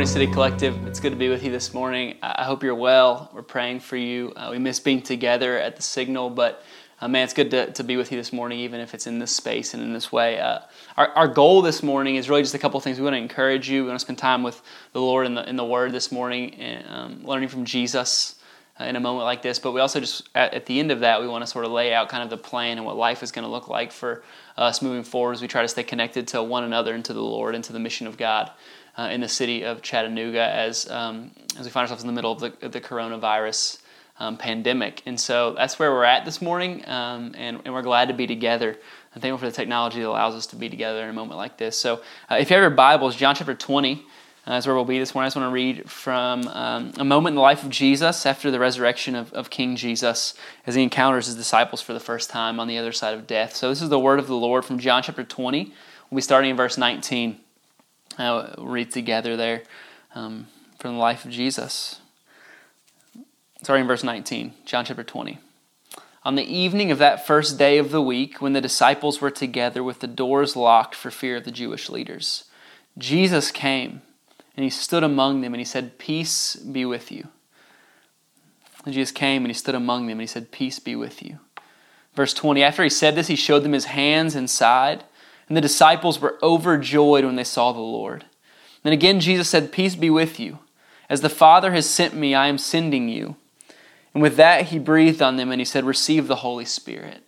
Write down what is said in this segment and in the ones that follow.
morning, City Collective. It's good to be with you this morning. I hope you're well. We're praying for you. Uh, we miss being together at the signal, but uh, man, it's good to, to be with you this morning, even if it's in this space and in this way. Uh, our, our goal this morning is really just a couple things. We want to encourage you. We want to spend time with the Lord in the, in the Word this morning, and um, learning from Jesus uh, in a moment like this. But we also just, at, at, the end of that, we want to sort of lay out kind of the plan and what life is going to look like for us moving forward as we try to stay connected to one another and to the Lord and to the mission of God uh, in the city of Chattanooga as um, as we find ourselves in the middle of the, the coronavirus um, pandemic. And so that's where we're at this morning, um, and, and, we're glad to be together. I'm thankful for the technology that allows us to be together in a moment like this. So uh, if you have your Bibles, John chapter 20 uh, is where we'll be this morning. I just want to read from um, a moment in the life of Jesus after the resurrection of, of King Jesus as he encounters his disciples for the first time on the other side of death. So this is the word of the Lord from John chapter 20. We'll be starting in verse 19 uh, read together there um, from the life of Jesus. Starting in verse 19, John chapter 20. On the evening of that first day of the week, when the disciples were together with the doors locked for fear of the Jewish leaders, Jesus came and he stood among them and he said, Peace be with you. And Jesus came and he stood among them and he said, Peace be with you. Verse 20 After he said this, he showed them his hands and side. And the disciples were overjoyed when they saw the Lord. Then again, Jesus said, Peace be with you. As the Father has sent me, I am sending you. And with that, he breathed on them and he said, Receive the Holy Spirit.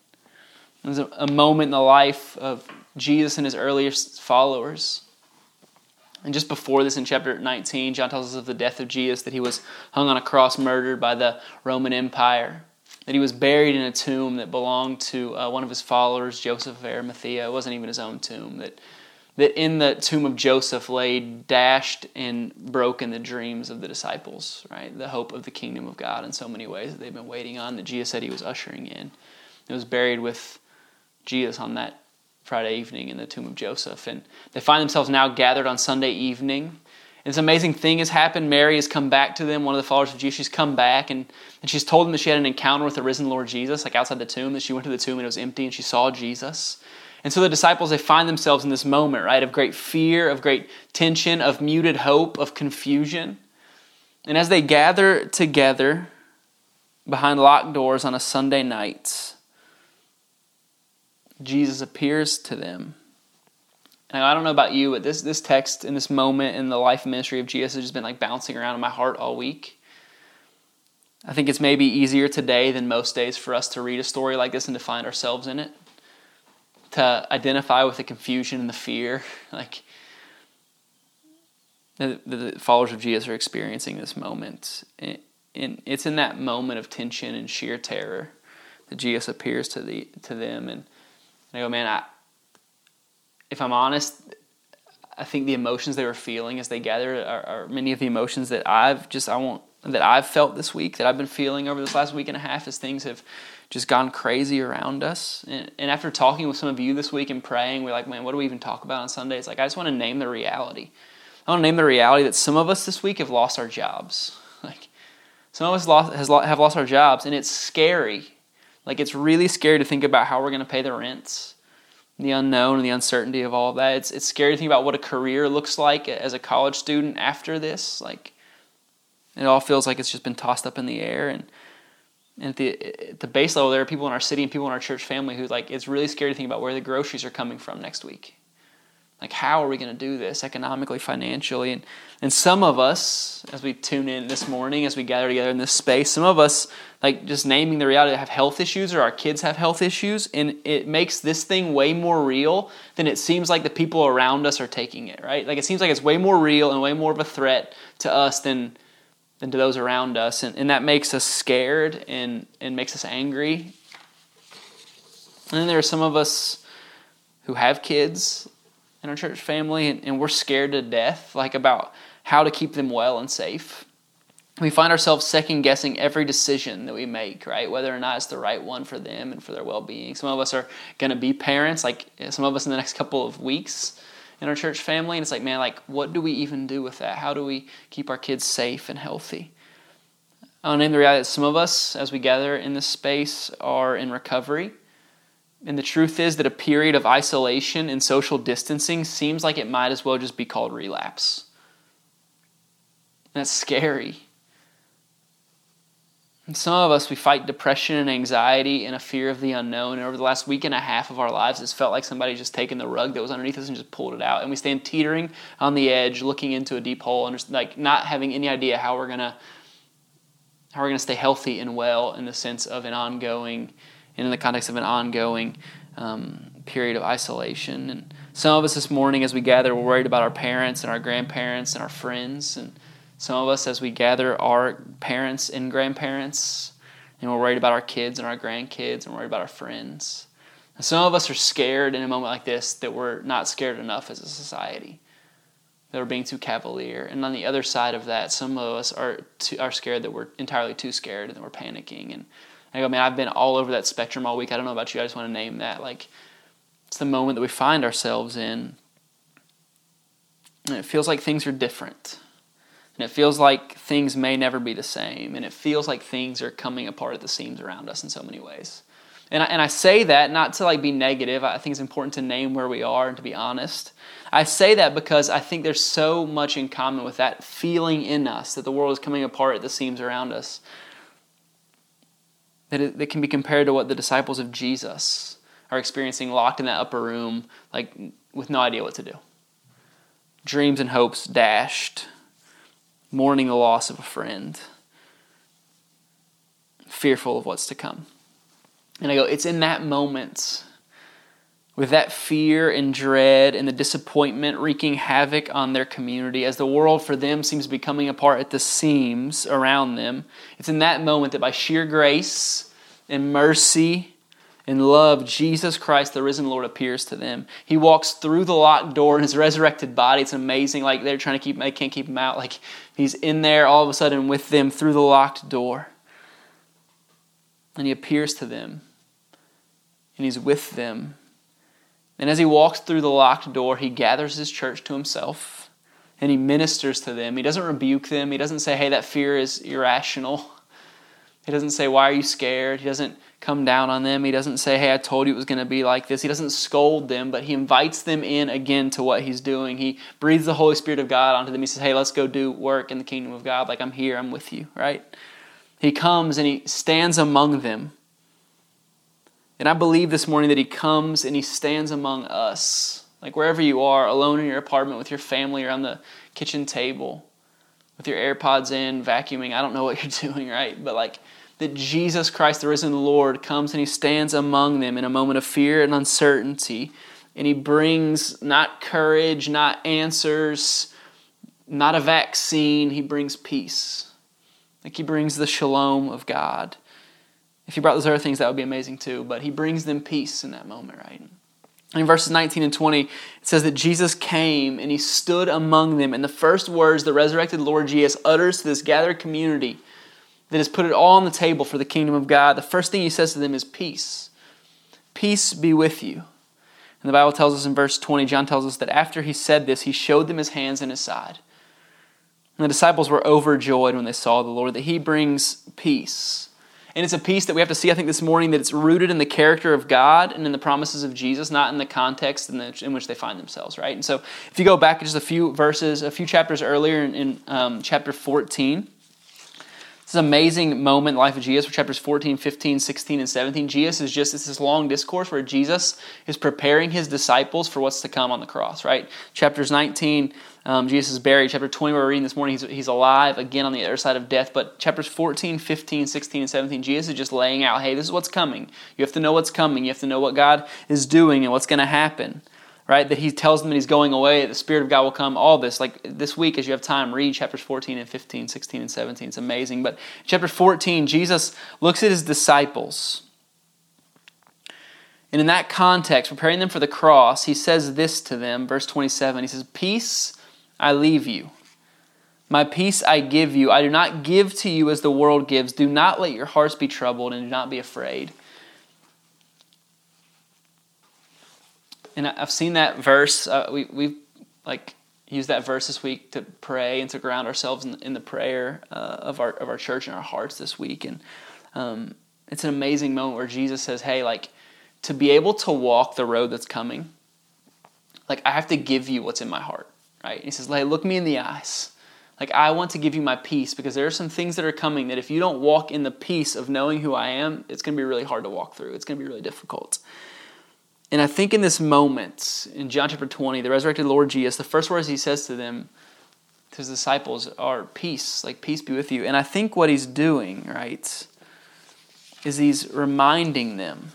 There's a, a moment in the life of Jesus and his earliest followers. And just before this, in chapter 19, John tells us of the death of Jesus, that he was hung on a cross, murdered by the Roman Empire that he was buried in a tomb that belonged to uh, one of his followers, Joseph of Arimathea. It wasn't even his own tomb. That, that in the tomb of Joseph lay dashed and broken the dreams of the disciples, right? The hope of the kingdom of God in so many ways that they've been waiting on, that Jesus said he was ushering in. It was buried with Jesus on that Friday evening in the tomb of Joseph. And they find themselves now gathered on Sunday evening this amazing thing has happened. Mary has come back to them, one of the followers of Jesus. She's come back and, and she's told them that she had an encounter with the risen Lord Jesus, like outside the tomb, that she went to the tomb and it was empty and she saw Jesus. And so the disciples, they find themselves in this moment, right, of great fear, of great tension, of muted hope, of confusion. And as they gather together behind locked doors on a Sunday night, Jesus appears to them now, I don't know about you, but this, this text in this moment in the life and ministry of Jesus has just been like bouncing around in my heart all week. I think it's maybe easier today than most days for us to read a story like this and to find ourselves in it, to identify with the confusion and the fear, like the, the followers of Jesus are experiencing this moment. And it's in that moment of tension and sheer terror that Jesus appears to the to them, and I go, man, I if I'm honest, I think the emotions they were feeling as they gathered are, are, many of the emotions that I've just I want that I've felt this week that I've been feeling over this last week and a half as things have just gone crazy around us. And, and after talking with some of you this week and praying, we're like, man, what do we even talk about on Sunday? It's like I just want to name the reality. I want to name the reality that some of us this week have lost our jobs. Like some of us lost, has, have lost our jobs, and it's scary. Like it's really scary to think about how we're going to pay the rents the unknown and the uncertainty of all of that. It's it's scary to think about what a career looks like as a college student after this. Like it all feels like it's just been tossed up in the air and and at the at the base level there are people in our city and people in our church family who like it's really scary to think about where the groceries are coming from next week. Like, how are we going to do this economically, financially? And, and some of us, as we tune in this morning, as we gather together in this space, some of us, like just naming the reality, have health issues or our kids have health issues, and it makes this thing way more real than it seems like the people around us are taking it, right? Like, it seems like it's way more real and way more of a threat to us than, than to those around us. And, and that makes us scared and, and makes us angry. And then there are some of us who have kids in our church family, and, and we're scared to death, like about how to keep them well and safe. We find ourselves second guessing every decision that we make, right? Whether or not it's the right one for them and for their well being. Some of us are going to be parents, like some of us in the next couple of weeks in our church family. And it's like, man, like, what do we even do with that? How do we keep our kids safe and healthy? I'll name the reality that some of us, as we gather in this space, are in recovery and the truth is that a period of isolation and social distancing seems like it might as well just be called relapse. that's scary. And some of us, we fight depression and anxiety and a fear of the unknown. And over the last week and a half of our lives, it's felt like somebody just taken the rug that was underneath us and just pulled it out. And we stand teetering on the edge, looking into a deep hole, and like not having any idea how we're gonna how we're gonna stay healthy and well in the sense of an ongoing, and in the context of an ongoing um, period of isolation. And some of us this morning, as we gather, we're worried about our parents and our grandparents and our friends and some of us, as we gather our parents and grandparents, and we're worried about our kids and our grandkids, and worried about our friends. And some of us are scared in a moment like this that we're not scared enough as a society, that we're being too cavalier. And on the other side of that, some of us are too, are scared that we're entirely too scared and that we're panicking. And I go, man, I've been all over that spectrum all week. I don't know about you. I just want to name that. Like, it's the moment that we find ourselves in. And it feels like things are different. And it feels like things may never be the same. And it feels like things are coming apart at the seams around us in so many ways. And I, and I say that not to like be negative. I think it's important to name where we are and to be honest. I say that because I think there's so much in common with that feeling in us that the world is coming apart at the seams around us. That it, it can be compared to what the disciples of Jesus are experiencing locked in that upper room, like with no idea what to do. Dreams and hopes dashed, mourning the loss of a friend, fearful of what's to come. And I go, it's in that moment, with that fear and dread and the disappointment wreaking havoc on their community, as the world for them seems to be coming apart at the seams around them, it's in that moment that by sheer grace and mercy, and love, Jesus Christ, the risen Lord, appears to them. He walks through the locked door in his resurrected body. It's amazing. Like they're trying to keep, they can't keep him out. Like he's in there all of a sudden with them through the locked door. And he appears to them. And he's with them. And as he walks through the locked door, he gathers his church to himself and he ministers to them. He doesn't rebuke them. He doesn't say, hey, that fear is irrational. He doesn't say, why are you scared? He doesn't come down on them. He doesn't say, Hey, I told you it was going to be like this. He doesn't scold them, but he invites them in again to what he's doing. He breathes the Holy Spirit of God onto them. He says, Hey, let's go do work in the kingdom of God. Like, I'm here, I'm with you, right? He comes and he stands among them. And I believe this morning that he comes and he stands among us. Like, wherever you are, alone in your apartment with your family around the kitchen table, with your AirPods in, vacuuming. I don't know what you're doing, right? But like, that Jesus Christ, the risen Lord, comes and he stands among them in a moment of fear and uncertainty. And he brings not courage, not answers, not a vaccine. He brings peace. Like he brings the shalom of God. If he brought those other things, that would be amazing too. But he brings them peace in that moment, right? In verses 19 and 20, it says that Jesus came and he stood among them. And the first words the resurrected Lord Jesus utters to this gathered community that has put it all on the table for the kingdom of God, the first thing he says to them is peace. Peace be with you. And the Bible tells us in verse 20, John tells us that after he said this, he showed them his hands and his side. And the disciples were overjoyed when they saw the Lord, that he brings peace. And it's a peace that we have to see, I think, this morning that it's rooted in the character of God and in the promises of Jesus, not in the context in, the, in which they find themselves, right? And so if you go back just a few verses, a few chapters earlier in, in um, chapter 14, this amazing moment in the life of Jesus, chapters 14, 15, 16, and 17. Jesus is just it's this long discourse where Jesus is preparing his disciples for what's to come on the cross, right? Chapters 19, um, Jesus is buried. Chapter 20, we're reading this morning, he's, he's alive again on the other side of death. But chapters 14, 15, 16, and 17, Jesus is just laying out, hey, this is what's coming. You have to know what's coming. You have to know what God is doing and what's going to happen right? That he tells them that he's going away, the Spirit of God will come, all this. Like this week, as you have time, read chapters 14 and 15, 16 and 17. It's amazing. But chapter 14, Jesus looks at his disciples. And in that context, preparing them for the cross, he says this to them, verse 27. He says, Peace I leave you. My peace I give you. I do not give to you as the world gives. Do not let your hearts be troubled and do not be afraid. and I've seen that verse. Uh, we we've like used that verse this week to pray and to ground ourselves in, in the prayer uh, of our of our church and our hearts this week. And um, it's an amazing moment where Jesus says, "Hey, like to be able to walk the road that's coming, like I have to give you what's in my heart." Right? And he says, "Hey, look me in the eyes. Like, I want to give you my peace because there are some things that are coming that if you don't walk in the peace of knowing who I am, it's going to be really hard to walk through. It's going to be really difficult. And I think in this moment, in John chapter 20, the resurrected Lord Jesus, the first words he says to them, to his disciples, are peace, like peace be with you. And I think what he's doing, right, is he's reminding them.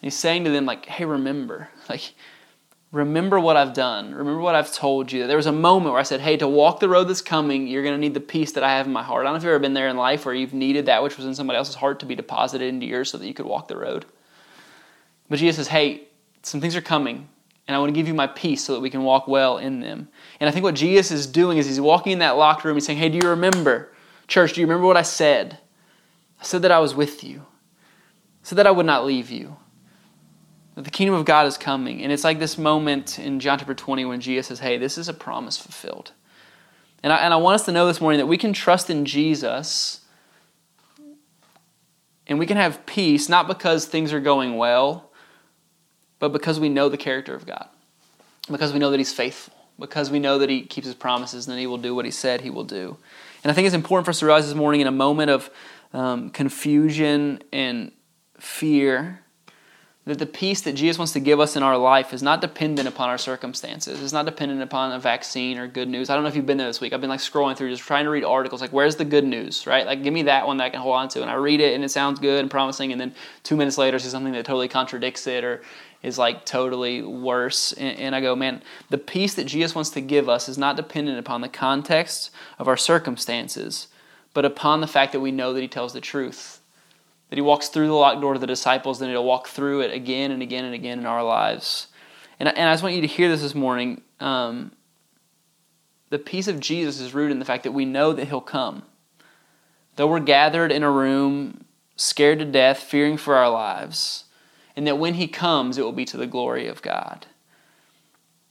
He's saying to them, like, hey, remember, like, remember what I've done. Remember what I've told you. There was a moment where I said, hey, to walk the road that's coming, you're going to need the peace that I have in my heart. I don't know if you've ever been there in life where you've needed that which was in somebody else's heart to be deposited into yours so that you could walk the road. But Jesus says, hey, some things are coming, and I want to give you my peace so that we can walk well in them. And I think what Jesus is doing is he's walking in that locked room. He's saying, hey, do you remember? Church, do you remember what I said? I said that I was with you. I said that I would not leave you. The kingdom of God is coming. And it's like this moment in John chapter 20 when Jesus says, hey, this is a promise fulfilled. And I, and I want us to know this morning that we can trust in Jesus and we can have peace not because things are going well but because we know the character of God, because we know that He's faithful, because we know that He keeps His promises and that He will do what He said He will do. And I think it's important for us to realize this morning in a moment of um, confusion and fear that the peace that Jesus wants to give us in our life is not dependent upon our circumstances. It's not dependent upon a vaccine or good news. I don't know if you've been there this week. I've been like scrolling through just trying to read articles like where's the good news, right? Like give me that one that I can hold on to and I read it and it sounds good and promising and then 2 minutes later see something that totally contradicts it or is like totally worse. And I go, man, the peace that Jesus wants to give us is not dependent upon the context of our circumstances, but upon the fact that we know that he tells the truth that he walks through the locked door to the disciples, then he'll walk through it again and again and again in our lives. And, and I just want you to hear this this morning. Um, the peace of Jesus is rooted in the fact that we know that he'll come. Though we're gathered in a room, scared to death, fearing for our lives, and that when he comes, it will be to the glory of God.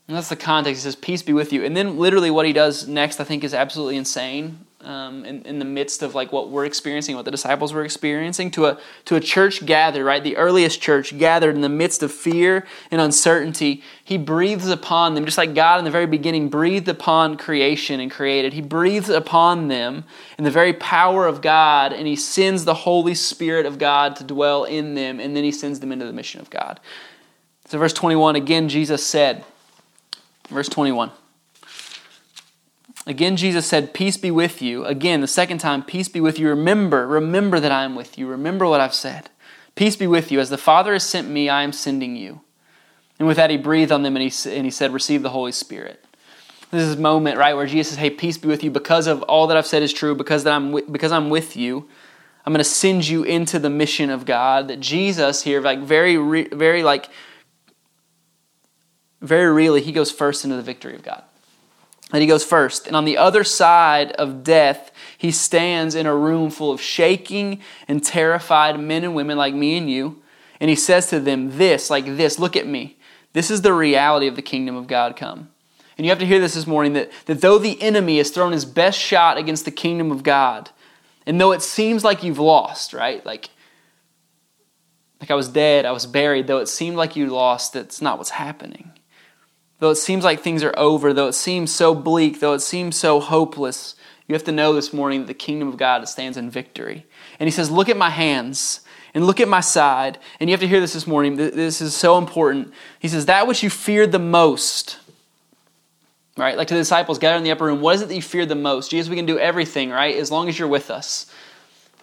And that's the context. He says, Peace be with you. And then, literally, what he does next, I think, is absolutely insane um, in, in the midst of like what we're experiencing, what the disciples were experiencing, to a to a church gathered, right? The earliest church gathered in the midst of fear and uncertainty. He breathes upon them, just like God in the very beginning breathed upon creation and created. He breathes upon them in the very power of God, and He sends the Holy Spirit of God to dwell in them, and then He sends them into the mission of God. So, verse 21 again, Jesus said, verse 21. Again, Jesus said, Peace be with you. Again, the second time, Peace be with you. Remember, remember that I am with you. Remember what I've said. Peace be with you. As the Father has sent me, I am sending you. And with that, he breathed on them and he, and he said, Receive the Holy Spirit. This is a moment, right, where Jesus says, Hey, peace be with you. Because of all that I've said is true, because, that I'm, because I'm with you, I'm going to send you into the mission of God. That Jesus here, like, very, very, like, very really, he goes first into the victory of God that he goes first. And on the other side of death, he stands in a room full of shaking and terrified men and women like me and you. And he says to them, This, like this, look at me. This is the reality of the kingdom of God come. And you have to hear this this morning that, that though the enemy has thrown his best shot against the kingdom of God, and though it seems like you've lost, right? Like, like I was dead, I was buried, though it seemed like you lost, that's not what's happening. Though it seems like things are over, though it seems so bleak, though it seems so hopeless, you have to know this morning that the kingdom of God stands in victory. And he says, Look at my hands and look at my side. And you have to hear this this morning. This is so important. He says, That which you feared the most, right? Like to the disciples gathered in the upper room, what is it that you feared the most? Jesus, we can do everything, right? As long as you're with us.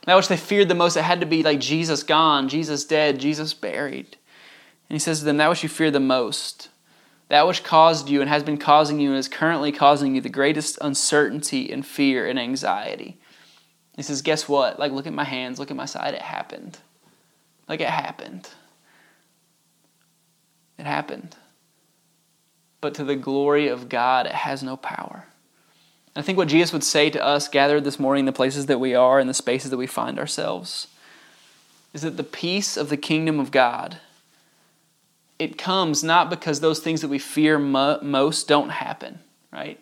That which they feared the most, it had to be like Jesus gone, Jesus dead, Jesus buried. And he says to them, That which you fear the most that which caused you and has been causing you and is currently causing you the greatest uncertainty and fear and anxiety. He says, Guess what? Like, look at my hands, look at my side. It happened. Like, it happened. It happened. But to the glory of God, it has no power. And I think what Jesus would say to us gathered this morning in the places that we are, in the spaces that we find ourselves, is that the peace of the kingdom of God it comes not because those things that we fear mo- most don't happen, right?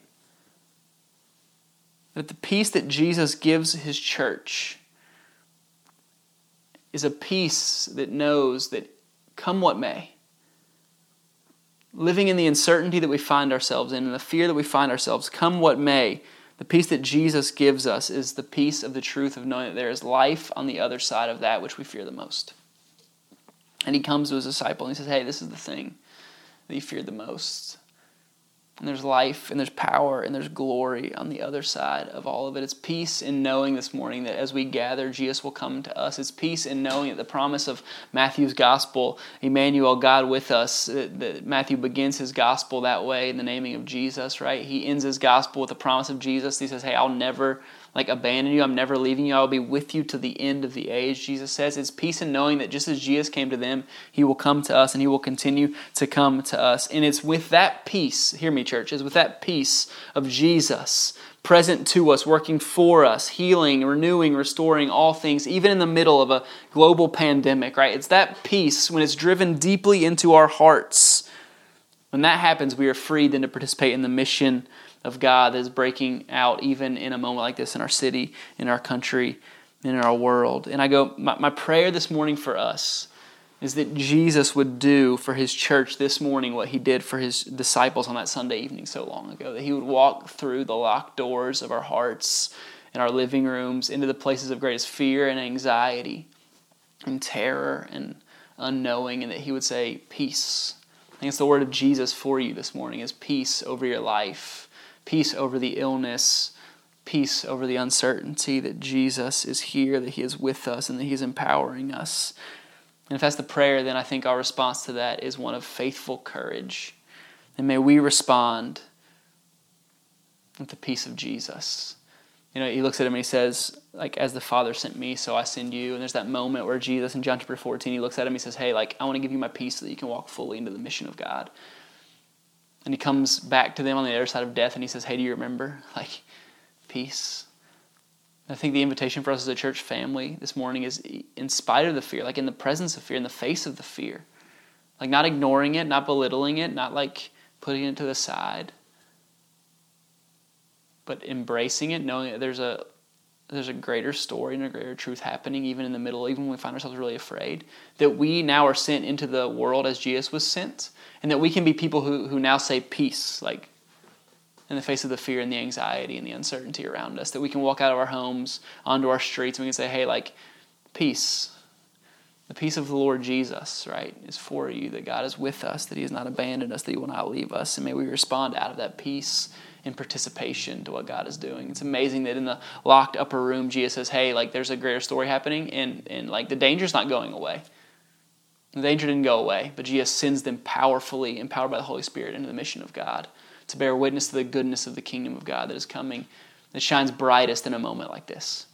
That the peace that Jesus gives his church is a peace that knows that come what may, living in the uncertainty that we find ourselves in and the fear that we find ourselves, come what may, The peace that Jesus gives us is the peace of the truth of knowing that there is life on the other side of that which we fear the most. And he comes to his disciple and he says, Hey, this is the thing that you feared the most. And there's life and there's power and there's glory on the other side of all of it. It's peace in knowing this morning that as we gather, Jesus will come to us. It's peace in knowing that the promise of Matthew's gospel, Emmanuel, God with us, that, that Matthew begins his gospel that way in the naming of Jesus, right? He ends his gospel with the promise of Jesus. He says, Hey, I'll never like abandon you. I'm never leaving you. I will be with you to the end of the age. Jesus says it's peace in knowing that just as Jesus came to them, he will come to us and he will continue to come to us. And it's with that peace, hear me, church, is with that peace of Jesus present to us, working for us, healing, renewing, restoring all things, even in the middle of a global pandemic, right? It's that peace when it's driven deeply into our hearts. When that happens, we are freed then to participate in the mission of God that is breaking out even in a moment like this in our city, in our country, in our world. And I go, my, my prayer this morning for us is that Jesus would do for his church this morning what he did for his disciples on that Sunday evening so long ago. That he would walk through the locked doors of our hearts and our living rooms into the places of greatest fear and anxiety and terror and unknowing, and that he would say, Peace. I think it's the word of Jesus for you this morning is peace over your life peace over the illness, peace over the uncertainty that Jesus is here, that He is with us, and that He is empowering us. And if that's the prayer, then I think our response to that is one of faithful courage. And may we respond with the peace of Jesus. You know, he looks at him and he says, like, as the Father sent me, so I send you. And there's that moment where Jesus in John chapter 14, he looks at him, and he says, Hey, like, I want to give you my peace so that you can walk fully into the mission of God. And he comes back to them on the other side of death and he says, Hey, do you remember? Like, peace. I think the invitation for us as a church family this morning is in spite of the fear, like in the presence of fear, in the face of the fear. Like not ignoring it, not belittling it, not like putting it to the side, but embracing it, knowing that there's a there's a greater story and a greater truth happening even in the middle, even when we find ourselves really afraid. That we now are sent into the world as Jesus was sent, and that we can be people who, who now say peace, like in the face of the fear and the anxiety and the uncertainty around us. That we can walk out of our homes onto our streets and we can say, hey, like, peace. The peace of the Lord Jesus, right, is for you, that God is with us, that He has not abandoned us, that He will not leave us. And may we respond out of that peace in participation to what God is doing. It's amazing that in the locked upper room, Jesus says, hey, like, there's a greater story happening, and, and like, the danger's not going away. The danger didn't go away, but Jesus sends them powerfully, empowered by the Holy Spirit, into the mission of God to bear witness to the goodness of the kingdom of God that is coming, that shines brightest in a moment like this,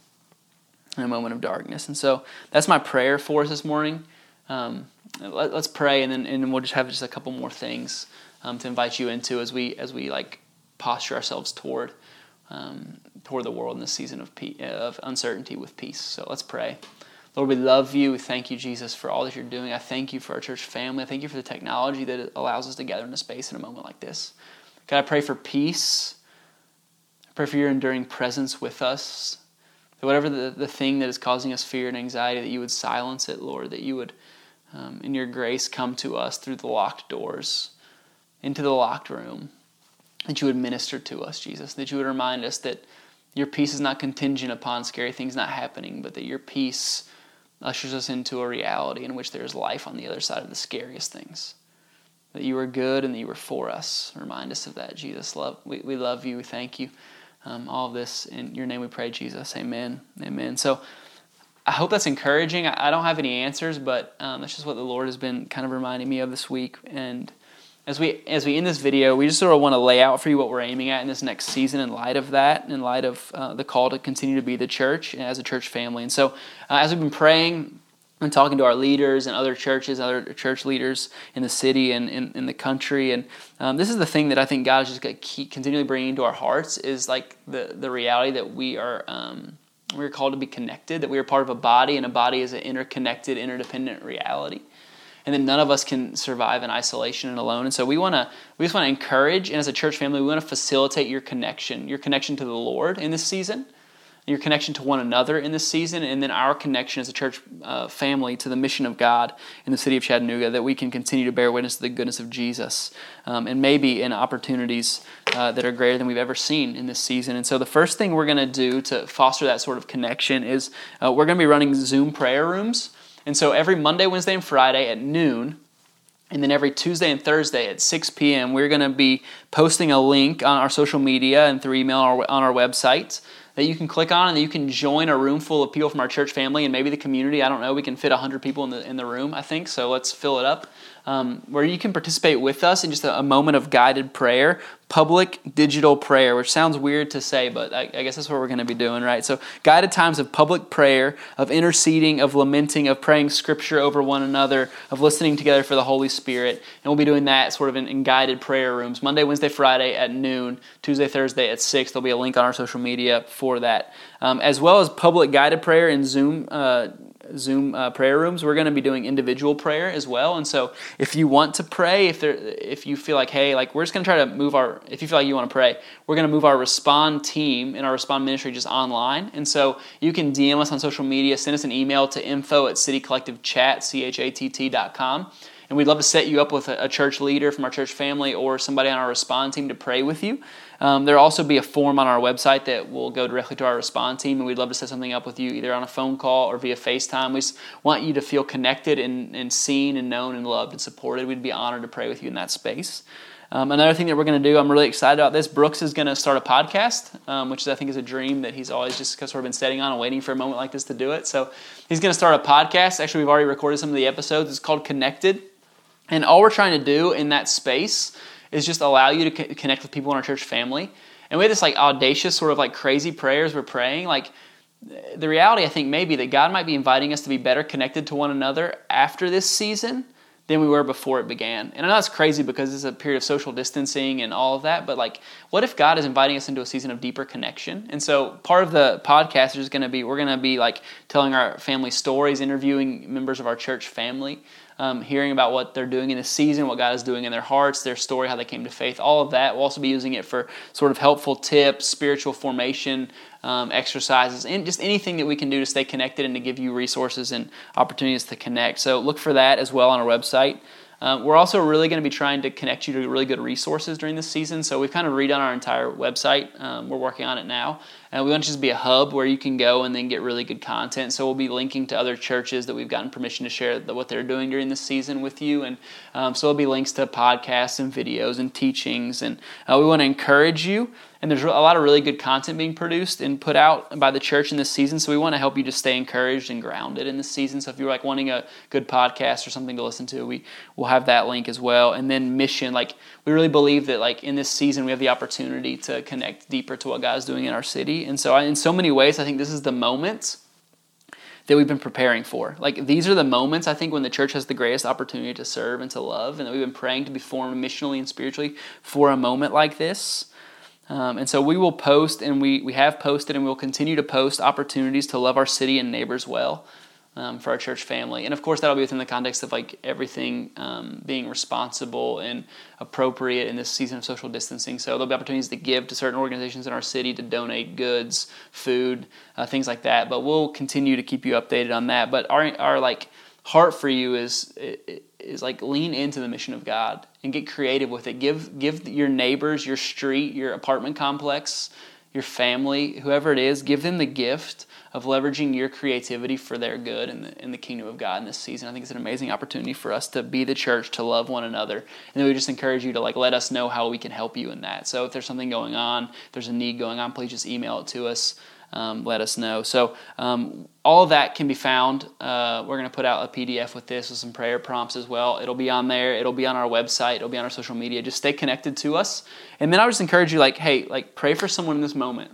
in a moment of darkness. And so that's my prayer for us this morning. Um, let, us pray, and then and we'll just have just a couple more things um, to invite you into as we as we like posture ourselves toward um, toward the world in this season of pe- of uncertainty with peace. So let's pray. Lord, we love you. We thank you, Jesus, for all that you're doing. I thank you for our church family. I thank you for the technology that allows us to gather in a space in a moment like this. God, I pray for peace. I pray for your enduring presence with us. That whatever the, the thing that is causing us fear and anxiety, that you would silence it, Lord, that you would, um, in your grace, come to us through the locked doors, into the locked room, that you would minister to us, Jesus, that you would remind us that your peace is not contingent upon scary things not happening, but that your peace ushers us into a reality in which there is life on the other side of the scariest things. That you are good and that you are for us. Remind us of that, Jesus. Love, we, we love you. We thank you. Um, all of this in your name we pray, Jesus. Amen. Amen. So I hope that's encouraging. I, I don't have any answers, but um, that's just what the Lord has been kind of reminding me of this week. And as we as we end this video, we just sort of want to lay out for you what we're aiming at in this next season in light of that, in light of uh, the call to continue to be the church as a church family. And so, uh, as we've been praying and talking to our leaders and other churches, other church leaders in the city and in, in the country, and um, this is the thing that I think God is just going to keep continually bringing into our hearts is like the the reality that we are. Um, we're called to be connected, that we are part of a body, and a body is an interconnected, interdependent reality and then none of us can survive in isolation and alone. And so we want to we just want to encourage, and as a church family, we want to facilitate your connection, your connection to the Lord in this season. your connection to one another in this season, and then our connection as a church uh, family to the mission of God in the city of Chattanooga, that we can continue to bear witness to the goodness of Jesus, um, and maybe in opportunities uh, that are greater than we've ever seen in this season. And so, the first thing we're going to do to foster that sort of connection is uh, we're going to be running Zoom prayer rooms. And so, every Monday, Wednesday, and Friday at noon, and then every Tuesday and Thursday at 6 p.m., we're going to be posting a link on our social media and through email on our website that you can click on and that you can join a room full of people from our church family and maybe the community. I don't know. We can fit 100 people in the, in the room, I think. So let's fill it up um, where you can participate with us in just a, moment of guided prayer, public digital prayer, which sounds weird to say, but I, I guess that's what we're going to be doing, right? So, guided times of public prayer, of interceding, of lamenting, of praying scripture over one another, of listening together for the Holy Spirit. And we'll be doing that sort of in, in guided prayer rooms Monday, Wednesday, Friday at noon, Tuesday, Thursday at 6. There'll be a link on our social media for that, um, as well as public guided prayer in Zoom. Uh, Zoom uh, prayer rooms, we're going to be doing individual prayer as well. And so, if you want to pray, if there, if you feel like, hey, like we're just going to try to move our, if you feel like you want to pray, we're going to move our respond team and our respond ministry just online. And so, you can DM us on social media, send us an email to info at citycollectivechat, c h a t t dot com and we'd love to set you up with a, church leader from our church family or somebody on our respond team to pray with you. Um, there'll also be a form on our website that will go directly to our respond team, and we'd love to set something up with you either on a phone call or via FaceTime. We want you to feel connected and, and seen and known and loved and supported. We'd be honored to pray with you in that space. Um, another thing that we're going to do, I'm really excited about this. Brooks is going to start a podcast, um, which I think is a dream that he's always just sort of been setting on and waiting for a moment like this to do it. So he's going to start a podcast. Actually, we've already recorded some of the episodes. It's called Connected. And all we're trying to do in that space is just allow you to connect with people in our church family. And we have this like audacious, sort of like crazy prayers we're praying. Like the reality, I think, maybe that God might be inviting us to be better connected to one another after this season than we were before it began. And I know that's crazy because it's a period of social distancing and all of that, but like, what if God is inviting us into a season of deeper connection? And so part of the podcast is going to be, we're going to be like telling our family stories, interviewing members of our church family um, hearing about what they're doing in the season, what God is doing in their hearts, their story, how they came to faith, all of that. We'll also be using it for sort of helpful tips, spiritual formation um, exercises, and just anything that we can do to stay connected and to give you resources and opportunities to connect. So look for that as well on our website. Um, we're also really going to be trying to connect you to really good resources during this season. So we've kind of redone our entire website. Um, we're working on it now. And we want to just be a hub where you can go and then get really good content. So we'll be linking to other churches that we've gotten permission to share what they're doing during this season with you. And um, so there'll be links to podcasts and videos and teachings. And uh, we want to encourage you and there's a lot of really good content being produced and put out by the church in this season. So we want to help you to stay encouraged and grounded in this season. So if you're like wanting a good podcast or something to listen to, we will have that link as well. And then mission, like we really believe that like in this season we have the opportunity to connect deeper to what God is doing in our city. And so in so many ways, I think this is the moment that we've been preparing for. Like these are the moments I think when the church has the greatest opportunity to serve and to love, and that we've been praying to be formed missionally and spiritually for a moment like this. Um, and so we will post, and we, we have posted, and we will continue to post opportunities to love our city and neighbors well um, for our church family. And of course, that'll be within the context of like everything um, being responsible and appropriate in this season of social distancing. So there'll be opportunities to give to certain organizations in our city to donate goods, food, uh, things like that. But we'll continue to keep you updated on that. But our our like heart for you is is like lean into the mission of God and get creative with it. Give give your neighbors, your street, your apartment complex, your family, whoever it is, give them the gift of leveraging your creativity for their good in the, in the kingdom of God in this season. I think it's an amazing opportunity for us to be the church, to love one another. And then we just encourage you to like let us know how we can help you in that. So if there's something going on, if there's a need going on, please just email it to us um, let us know. So um, all of that can be found. Uh, we're going to put out a PDF with this with some prayer prompts as well. It'll be on there. It'll be on our website. It'll be on our social media. Just stay connected to us. And then I just encourage you, like, hey, like pray for someone in this moment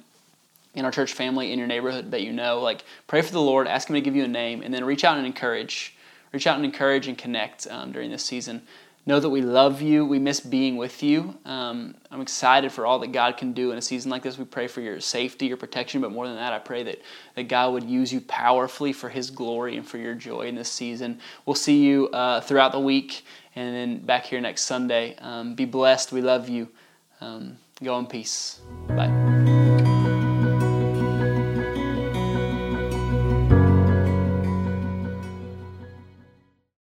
in our church family, in your neighborhood that you know. Like pray for the Lord. Ask Him to give you a name, and then reach out and encourage. Reach out and encourage and connect um, during this season know that we love you. We miss being with you. Um, I'm excited for all that God can do in a season like this. We pray for your safety, your protection, but more than that, I pray that, that God would use you powerfully for His glory and for your joy in this season. We'll see you uh, throughout the week and then back here next Sunday. Um, be blessed. We love you. Um, go in peace. Bye.